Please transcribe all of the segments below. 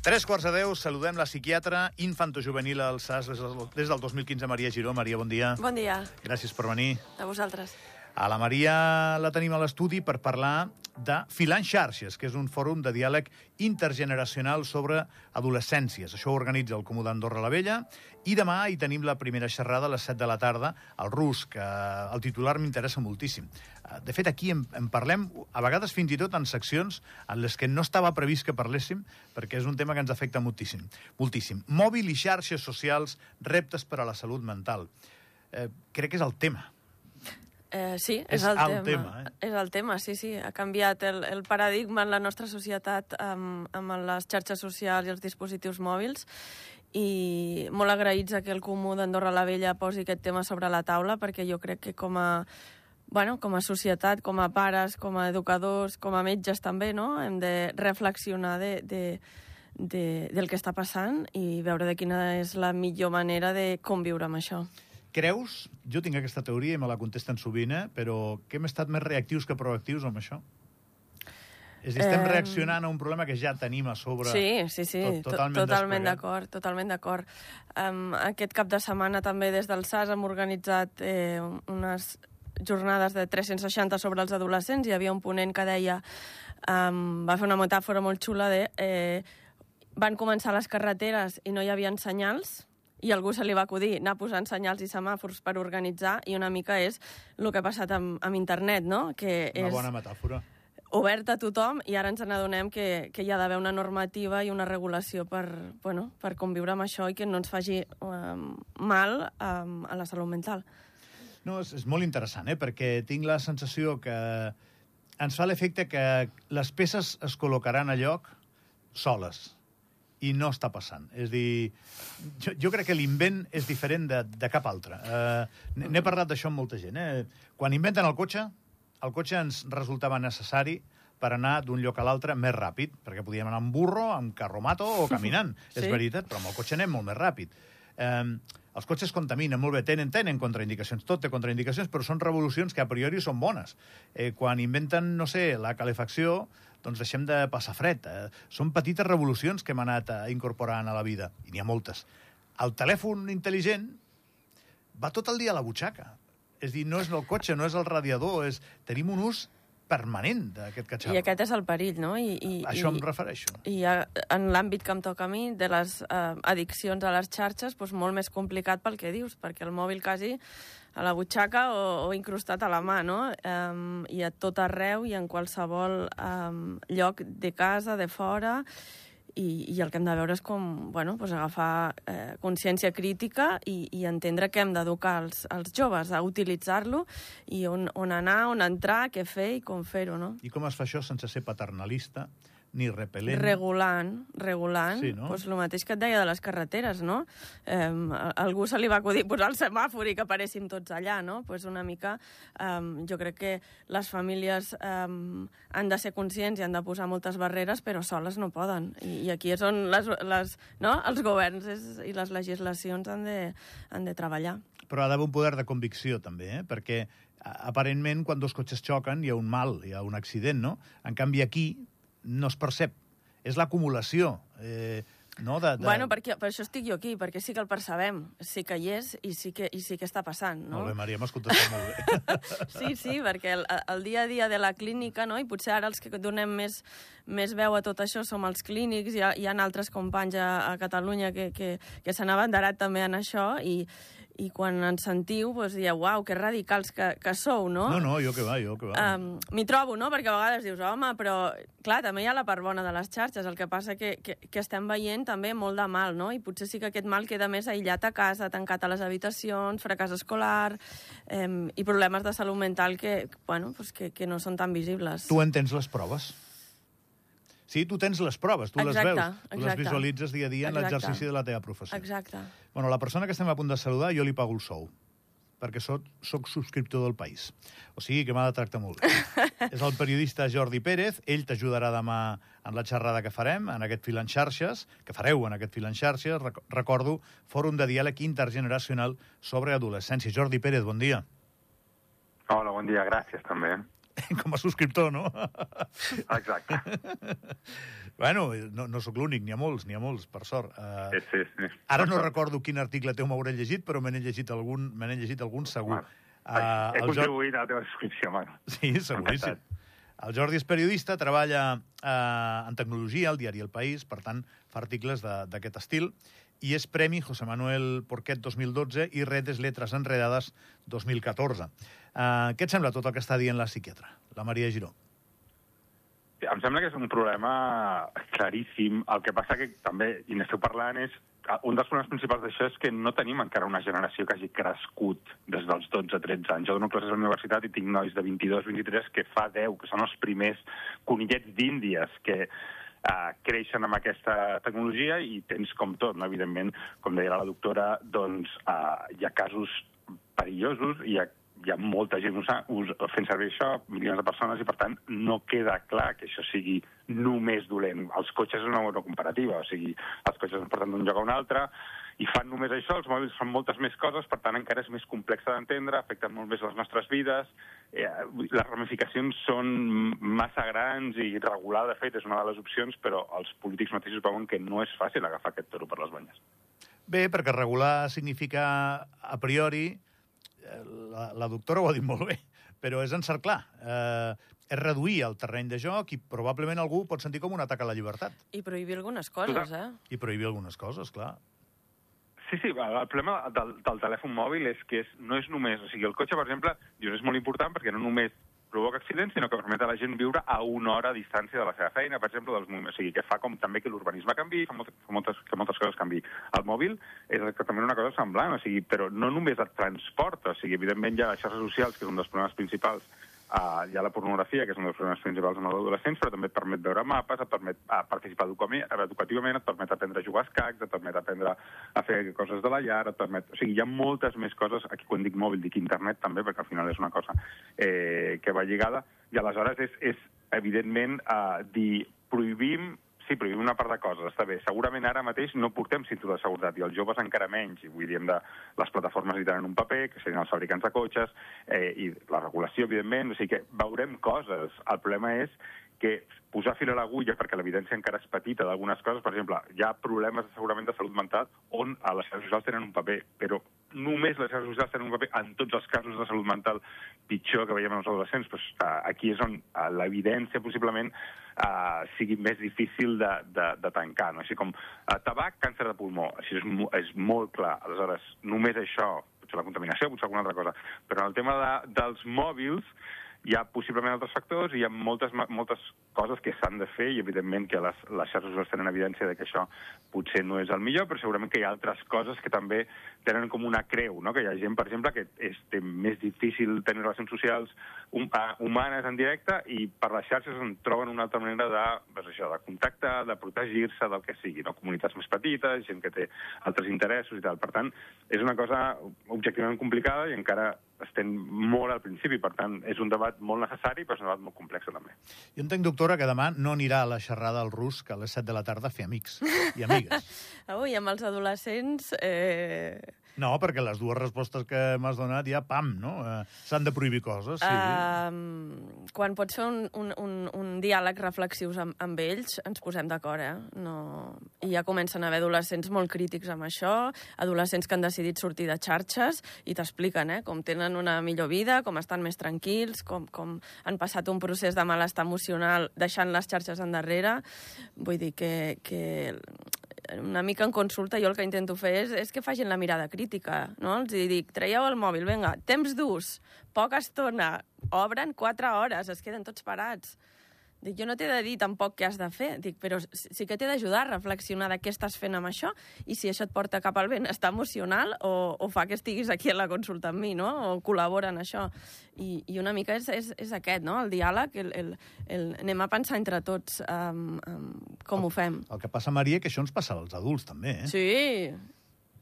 Tres quarts de deu, saludem la psiquiatra infantojuvenil al SAS des del, des del 2015, Maria Giró. Maria, bon dia. Bon dia Gràcies per venir. a vosaltres. A la Maria la tenim a l'estudi per parlar de Filant Xarxes, que és un fòrum de diàleg intergeneracional sobre adolescències. Això ho organitza el Comú d'Andorra la Vella. I demà hi tenim la primera xerrada a les 7 de la tarda, al RUS, que el titular m'interessa moltíssim. Eh, De fet, aquí en, en parlem, a vegades fins i tot en seccions en les que no estava previst que parléssim, perquè és un tema que ens afecta moltíssim. moltíssim. Mòbil i xarxes socials, reptes per a la salut mental. Eh, crec que és el tema. Eh, sí, És és, el, el tema. tema, eh? És el tema, sí, sí. Ha canviat el, el paradigma en la nostra societat amb, amb les xarxes socials i els dispositius mòbils i molt agraïts a que el Comú d'Andorra la Vella posi aquest tema sobre la taula perquè jo crec que com a bueno, com a societat, com a pares, com a educadors, com a metges també, no? hem de reflexionar de, de, de, del que està passant i veure de quina és la millor manera de conviure amb això. Creus, jo tinc aquesta teoria i me la contesten sovint, eh, però que hem estat més reactius que proactius amb això? És dir, estem Em, reaccionant a un problema que ja tenim a sobre. Sí, sí, sí, tot- to- totalment totalment d'acord, totalment d'acord. Um, aquest cap de setmana també des del SAS hem organitzat eh, unes jornades de 360 sobre els adolescents. Hi havia un ponent que deia, um, va fer una metàfora molt xula de eh, van començar les carreteres i no hi havia senyals, i algú se li va acudir anar posant senyals i semàfors per organitzar, i una mica és el que ha passat amb, amb internet, no? Que Una és bona metàfora. obert a tothom i ara ens n'adonem que, que hi ha d'haver una normativa i una regulació per, bueno, per conviure amb això i que no ens faci um, mal um, a la salut mental. No, és, és molt interessant, eh, perquè tinc la sensació que ens fa l'efecte que les peces es col·locaran a lloc soles i no està passant. És dir, jo, jo crec que l'invent és diferent de, de cap altre. Uh, N'he parlat d'això amb molta gent. Eh? Quan inventen el cotxe, el cotxe ens resultava necessari per anar d'un lloc a l'altre més ràpid, perquè podíem anar amb burro, amb carromato o caminant. Sí. És veritat, però amb el cotxe anem molt més ràpid. Eh, els cotxes contaminen, molt bé, tenen, tenen contraindicacions, tot té contraindicacions, però són revolucions que a priori són bones. Eh, quan inventen, no sé, la calefacció, doncs deixem de passar fred. Eh, són petites revolucions que hem anat eh, incorporant a la vida, i n'hi ha moltes. El telèfon intel·ligent va tot el dia a la butxaca. És dir, no és el cotxe, no és el radiador, és... tenim un ús permanent d'aquest catxarro. I aquest és el perill, no? I, i, A això i, em refereixo. I a, en l'àmbit que em toca a mi, de les eh, addiccions a les xarxes, doncs molt més complicat pel que dius, perquè el mòbil quasi a la butxaca o, o incrustat a la mà, no? Um, I a tot arreu i en qualsevol um, lloc de casa, de fora, i, i el que hem de veure és com bueno, doncs agafar eh, consciència crítica i, i entendre que hem d'educar els, els joves a utilitzar-lo i on, on anar, on entrar, què fer i com fer-ho, no? I com es fa això sense ser paternalista, ni repel·lent? Regulant, regulant, Sí, no? doncs el mateix que et deia de les carreteres, no? Eh, algú se li va acudir posar el semàfor i que aparéssim tots allà, no? Pues una mica, eh, jo crec que les famílies eh, han de ser conscients i han de posar moltes barreres, però soles no poden. I, i aquí és on les, les, no? els governs és, i les legislacions han de, han de treballar. Però ha d'haver un poder de convicció, també, eh? perquè aparentment quan dos cotxes xoquen hi ha un mal, hi ha un accident, no? En canvi aquí no es percep. És l'acumulació. Eh, no? de, de... Bueno, perquè, per això estic jo aquí, perquè sí que el percebem, sí que hi és i sí que, i sí que està passant, no? Molt bé, Maria, m'has contestat molt bé. Sí, sí, perquè el, el dia a dia de la clínica, no? i potser ara els que donem més, més veu a tot això som els clínics, hi ha, hi ha altres companys a, a Catalunya que, que, que s'han abanderat també en això, i, i quan ens sentiu, doncs dieu, uau, que radicals que, que sou, no? No, no, jo que va, jo que va. Um, M'hi trobo, no? Perquè a vegades dius, home, però clar, també hi ha la part bona de les xarxes, el que passa que, que, que estem veient també molt de mal, no? I potser sí que aquest mal queda més aïllat a casa, tancat a les habitacions, fracàs escolar um, i problemes de salut mental que, bueno, pues que, que no són tan visibles. Tu en tens les proves? Sí, tu tens les proves, tu les Exacte, veus, tu les exacte. visualitzes dia a dia en l'exercici de la teva professió. Exacte. Bueno, la persona que estem a punt de saludar, jo li pago el sou. perquè soc, soc subscriptor del País. O sigui que m'ha de tractar molt. és el periodista Jordi Pérez, ell t'ajudarà demà en la xerrada que farem, en aquest fil en xarxes, que fareu en aquest fil en xarxes, recordo, Fòrum de Diàleg Intergeneracional sobre Adolescència. Jordi Pérez, bon dia. Hola, bon dia, gràcies també. Com a subscriptor, no? Exacte. bueno, no, no sóc l'únic, n'hi ha molts, n'hi ha molts, per sort. Uh, sí, sí, sí. Ara no recordo quin article teu m'hauré llegit, però me n'he llegit algun, me n'he llegit algun segur. Bueno, uh, he contribuït a la teva subscripció, Manu. Sí, seguríssim. El Jordi és periodista, treballa eh, en tecnologia al diari El País, per tant, fa articles d'aquest estil, i és Premi José Manuel Porquet 2012 i Redes Letres Enredades 2014. Eh, què et sembla tot el que està dient la psiquiatra, la Maria Giró? Em sembla que és un problema claríssim. El que passa que també, i n'esteu parlant, és un dels problemes principals d'això és que no tenim encara una generació que hagi crescut des dels 12-13 anys. Jo dono classes a la universitat i tinc nois de 22-23 que fa 10, que són els primers conillets d'Índies que uh, creixen amb aquesta tecnologia i tens com tot, no? evidentment, com deia la doctora, doncs uh, hi ha casos perillosos, hi ha hi ha molta gent usant, us, fent servir això, milions de persones, i per tant no queda clar que això sigui només dolent. Els cotxes és una bona comparativa, o sigui, els cotxes ens porten d'un lloc a un altre, i fan només això, els mòbils fan moltes més coses, per tant encara és més complex d'entendre, afecten molt més les nostres vides, eh, les ramificacions són massa grans i regular, de fet, és una de les opcions, però els polítics mateixos veuen que no és fàcil agafar aquest toro per les banyes. Bé, perquè regular significa, a priori, la, la doctora ho ha dit molt bé, però és encerclar. Eh, és reduir el terreny de joc i probablement algú pot sentir com un atac a la llibertat. I prohibir algunes coses, eh? I prohibir algunes coses, clar. Sí, sí, el problema del, del telèfon mòbil és que és, no és només... O sigui, el cotxe, per exemple, dius, és molt important perquè no només provoca accidents, sinó que permet a la gent viure a una hora a distància de la seva feina, per exemple, dels moviments. O sigui, que fa com també que l'urbanisme canvi, fa, moltes, fa moltes, que moltes coses canvi. El mòbil és exactament una cosa semblant, o sigui, però no només et transporta, o sigui, evidentment hi ha les xarxes socials, que és un dels problemes principals Uh, hi ha la pornografia, que és un dels problemes principals en els però també et permet veure mapes, et permet uh, participar educativament, et permet aprendre a jugar a escacs, et permet aprendre a fer coses de la llar, et permet... O sigui, hi ha moltes més coses, aquí quan dic mòbil dic internet també, perquè al final és una cosa eh, que va lligada, i aleshores és, és evidentment, uh, dir prohibim sí, prohibim una part de coses, està bé. Segurament ara mateix no portem cinturó de seguretat i els joves encara menys. I vull dir, de, les plataformes hi tenen un paper, que serien els fabricants de cotxes, eh, i la regulació, evidentment. O sigui que veurem coses. El problema és que posar fil a l'agulla, perquè l'evidència encara és petita d'algunes coses, per exemple, hi ha problemes segurament de salut mental on a les xarxes socials tenen un paper, però només les xarxes socials tenen un paper en tots els casos de salut mental pitjor que veiem en els adolescents. Pues, uh, aquí és on uh, l'evidència possiblement uh, sigui més difícil de, de, de tancar. No? Així com uh, tabac, càncer de pulmó, així és, és molt clar. Aleshores, només això, potser la contaminació, potser alguna altra cosa. Però en el tema de, dels mòbils, hi ha possiblement altres factors i hi ha moltes, moltes coses que s'han de fer i evidentment que les, les xarxes socials tenen evidència de que això potser no és el millor, però segurament que hi ha altres coses que també tenen com una creu, no? que hi ha gent, per exemple, que és més difícil tenir relacions socials hum, uh, humanes en directe i per les xarxes en troben una altra manera de, doncs això, de contactar, de protegir-se del que sigui, no? comunitats més petites, gent que té altres interessos i tal. Per tant, és una cosa objectivament complicada i encara estem molt al principi, per tant, és un debat molt necessari, però és un debat molt complex també. Jo entenc, doctora, que demà no anirà a la xerrada al rus que a les 7 de la tarda a fer amics i amigues. Ui, amb els adolescents... Eh no, perquè les dues respostes que m'has donat ja, pam, no? Eh, S'han de prohibir coses, sí. Uh, quan pots fer un, un, un, un diàleg reflexius amb, amb ells, ens posem d'acord, eh? No... I ja comencen a haver adolescents molt crítics amb això, adolescents que han decidit sortir de xarxes i t'expliquen, eh? Com tenen una millor vida, com estan més tranquils, com, com han passat un procés de malestar emocional deixant les xarxes endarrere. Vull dir que, que una mica en consulta jo el que intento fer és, és que facin la mirada crítica, no? Els dic, traieu el mòbil, vinga, temps d'ús, poca estona, obren quatre hores, es queden tots parats. Dic, jo no t'he de dir tampoc què has de fer, dic, però sí que t'he d'ajudar a reflexionar de què estàs fent amb això i si això et porta cap al benestar emocional o, o fa que estiguis aquí a la consulta amb mi, no? O col·labora en això. I, i una mica és, és, és aquest, no? El diàleg, el, el, el, anem a pensar entre tots um, um, com el, ho fem. El que passa, Maria, que això ens passa als adults, també, eh? Sí,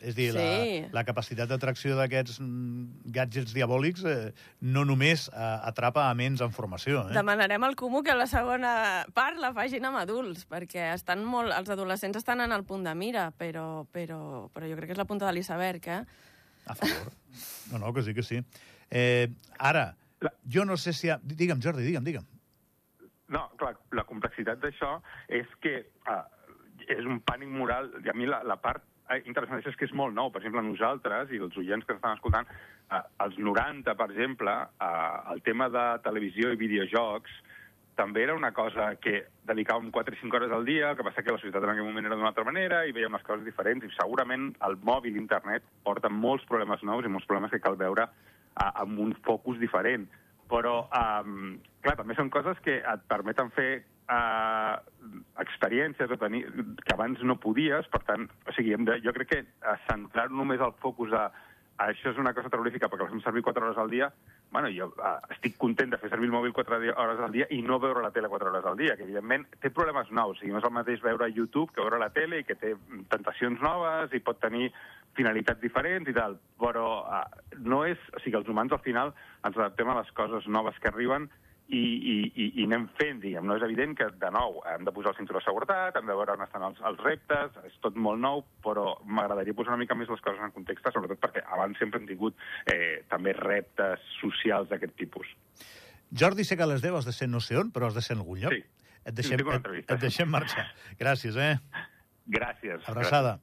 És a dir, Sí. la, la capacitat d'atracció d'aquests mm, gadgets diabòlics eh, no només eh, atrapa a ments en formació. Eh? Demanarem al Comú que la segona part la facin amb adults, perquè estan molt, els adolescents estan en el punt de mira, però, però, però jo crec que és la punta de l'iceberg, eh? A favor. No, no, que sí, que sí. Eh, ara, jo no sé si... Ha... Digue'm, Jordi, digue'm, digue'm. No, clar, la complexitat d'això és que uh, és un pànic moral, i a mi la, la part eh, interessant és que és molt nou. Per exemple, nosaltres i els oients que estan escoltant, uh, als 90, per exemple, uh, el tema de televisió i videojocs també era una cosa que dedicàvem 4 i 5 hores al dia, el que passa que la societat en aquell moment era d'una altra manera i veiem les coses diferents, i segurament el mòbil, internet, porta molts problemes nous i molts problemes que cal veure uh, amb un focus diferent. Però, um, clar, també són coses que et permeten fer uh, experiències o tenir, que abans no podies, per tant, o sigui, hem de, jo crec que centrar només el focus a, a això és una cosa terrorífica perquè la fem servir 4 hores al dia, bueno, jo uh, estic content de fer servir el mòbil 4 di- hores al dia i no veure la tele 4 hores al dia, que evidentment té problemes nous. O sigui, no és el mateix veure YouTube que veure la tele i que té tentacions noves i pot tenir finalitats diferents i tal, però uh, no és... O sigui, els humans al final ens adaptem a les coses noves que arriben i, i, i, i anem fent, diguem. No és evident que, de nou, hem de posar el cinturó de seguretat, hem de veure on estan els, els reptes, és tot molt nou, però m'agradaria posar una mica més les coses en context, sobretot perquè abans sempre hem tingut eh, també reptes socials d'aquest tipus. Jordi, sé que a les 10 has de ser no sé on, però has de ser en algun lloc. Sí. Et deixem, et, et deixem marxar. Gràcies, eh? Gràcies. Abraçada.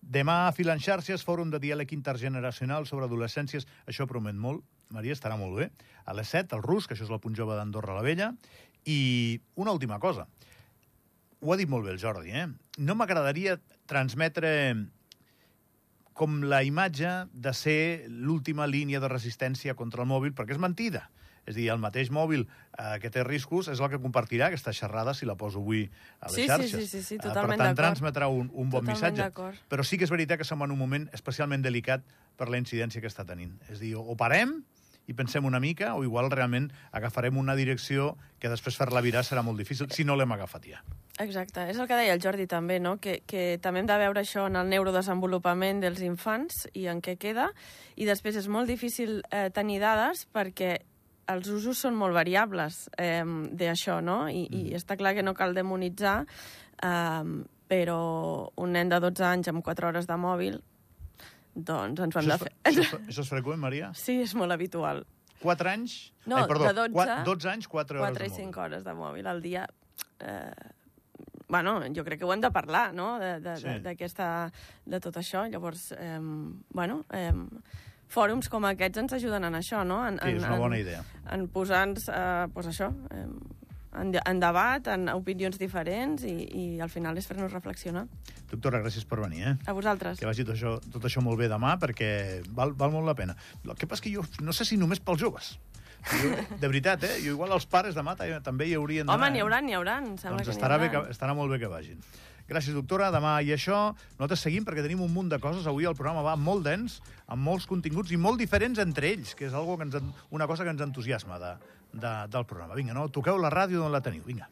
Demà a Filanxàrcies, fòrum de diàleg intergeneracional sobre adolescències. Això promet molt. Maria, estarà molt bé. A les 7, el RUS, que això és el punt jove d'Andorra la Vella. I una última cosa. Ho ha dit molt bé el Jordi, eh? No m'agradaria transmetre com la imatge de ser l'última línia de resistència contra el mòbil, perquè és mentida. És dir, el mateix mòbil eh, que té riscos és el que compartirà aquesta xerrada si la poso avui a les Sí, sí, xarxes. sí, sí, sí, Eh, totalment Per tant, transmetrà un, un bon Totalment missatge. Però sí que és veritat que som en un moment especialment delicat per la incidència que està tenint. És dir, o parem i pensem una mica, o igual realment agafarem una direcció que després fer-la virar serà molt difícil, si no l'hem agafat ja. Exacte, és el que deia el Jordi també, no? que, que també hem de veure això en el neurodesenvolupament dels infants i en què queda, i després és molt difícil eh, tenir dades perquè els usos són molt variables eh, d'això, no? I, I està clar que no cal demonitzar, eh, però un nen de 12 anys amb 4 hores de mòbil, doncs ens hem Això fer. això, és, això és freqüent, Maria? Sí, és molt habitual. 4 anys? No, Ai, perdó, de 12, qua- 12 anys, 4 hores 4 de i mòbil. 5 hores de mòbil al dia. Eh, bueno, jo crec que ho hem de parlar, no?, de, de, Sí. de, de tot això. Llavors, eh, bueno, eh, fòrums com aquests ens ajuden en això, no? En, Sí, és una en, bona idea. En posar-nos, eh, pues això, eh, en, en debat, en opinions diferents, i, i al final és fer-nos reflexionar. Doctora, gràcies per venir, eh? A vosaltres. Que vagi tot això, tot això molt bé demà, perquè val, val molt la pena. El que passa que jo no sé si només pels joves. Jo, de veritat, eh? Jo igual els pares demà ta- també hi haurien d'anar. Home, n'hi eh? haurà, n'hi haurà. Em sembla Doncs que estarà, bé que, estarà molt bé que vagin. Gràcies, doctora. Demà i això. Nosaltres seguim perquè tenim un munt de coses. Avui el programa va molt dens, amb molts continguts i molt diferents entre ells, que és algo que ens, en- una cosa que ens entusiasma de, de, del programa. Vinga, no? Toqueu la ràdio on la teniu. Vinga.